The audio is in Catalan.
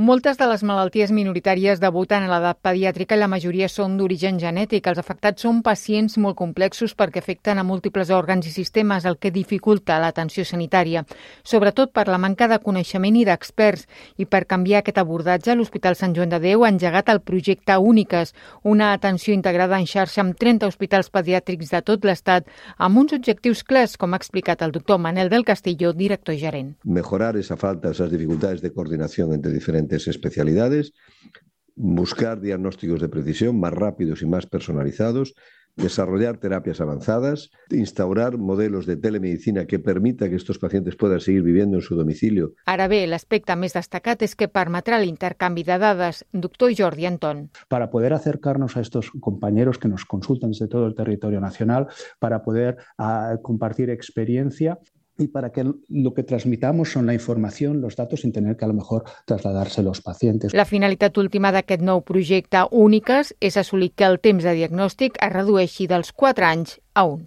Moltes de les malalties minoritàries debuten a l'edat pediàtrica i la majoria són d'origen genètic. Els afectats són pacients molt complexos perquè afecten a múltiples òrgans i sistemes, el que dificulta l'atenció sanitària, sobretot per la manca de coneixement i d'experts. I per canviar aquest abordatge, l'Hospital Sant Joan de Déu ha engegat el projecte Úniques, una atenció integrada en xarxa amb 30 hospitals pediàtrics de tot l'Estat, amb uns objectius clars, com ha explicat el doctor Manel del Castillo, director gerent. Mejorar esa falta, esas dificultades de coordinación entre diferentes especialidades, buscar diagnósticos de precisión más rápidos y más personalizados, desarrollar terapias avanzadas, instaurar modelos de telemedicina que permita que estos pacientes puedan seguir viviendo en su domicilio. Ara bé, l'aspecte més destacat és que permetrà l'intercanvi de dades. Doctor Jordi Antón. Para poder acercarnos a estos compañeros que nos consultan desde todo el territorio nacional, para poder uh, compartir experiencia y para que lo que transmitamos son la información, los datos, sin tener que a lo mejor trasladarse los pacientes. La finalitat última d'aquest nou projecte Úniques és assolir que el temps de diagnòstic es redueixi dels 4 anys a 1.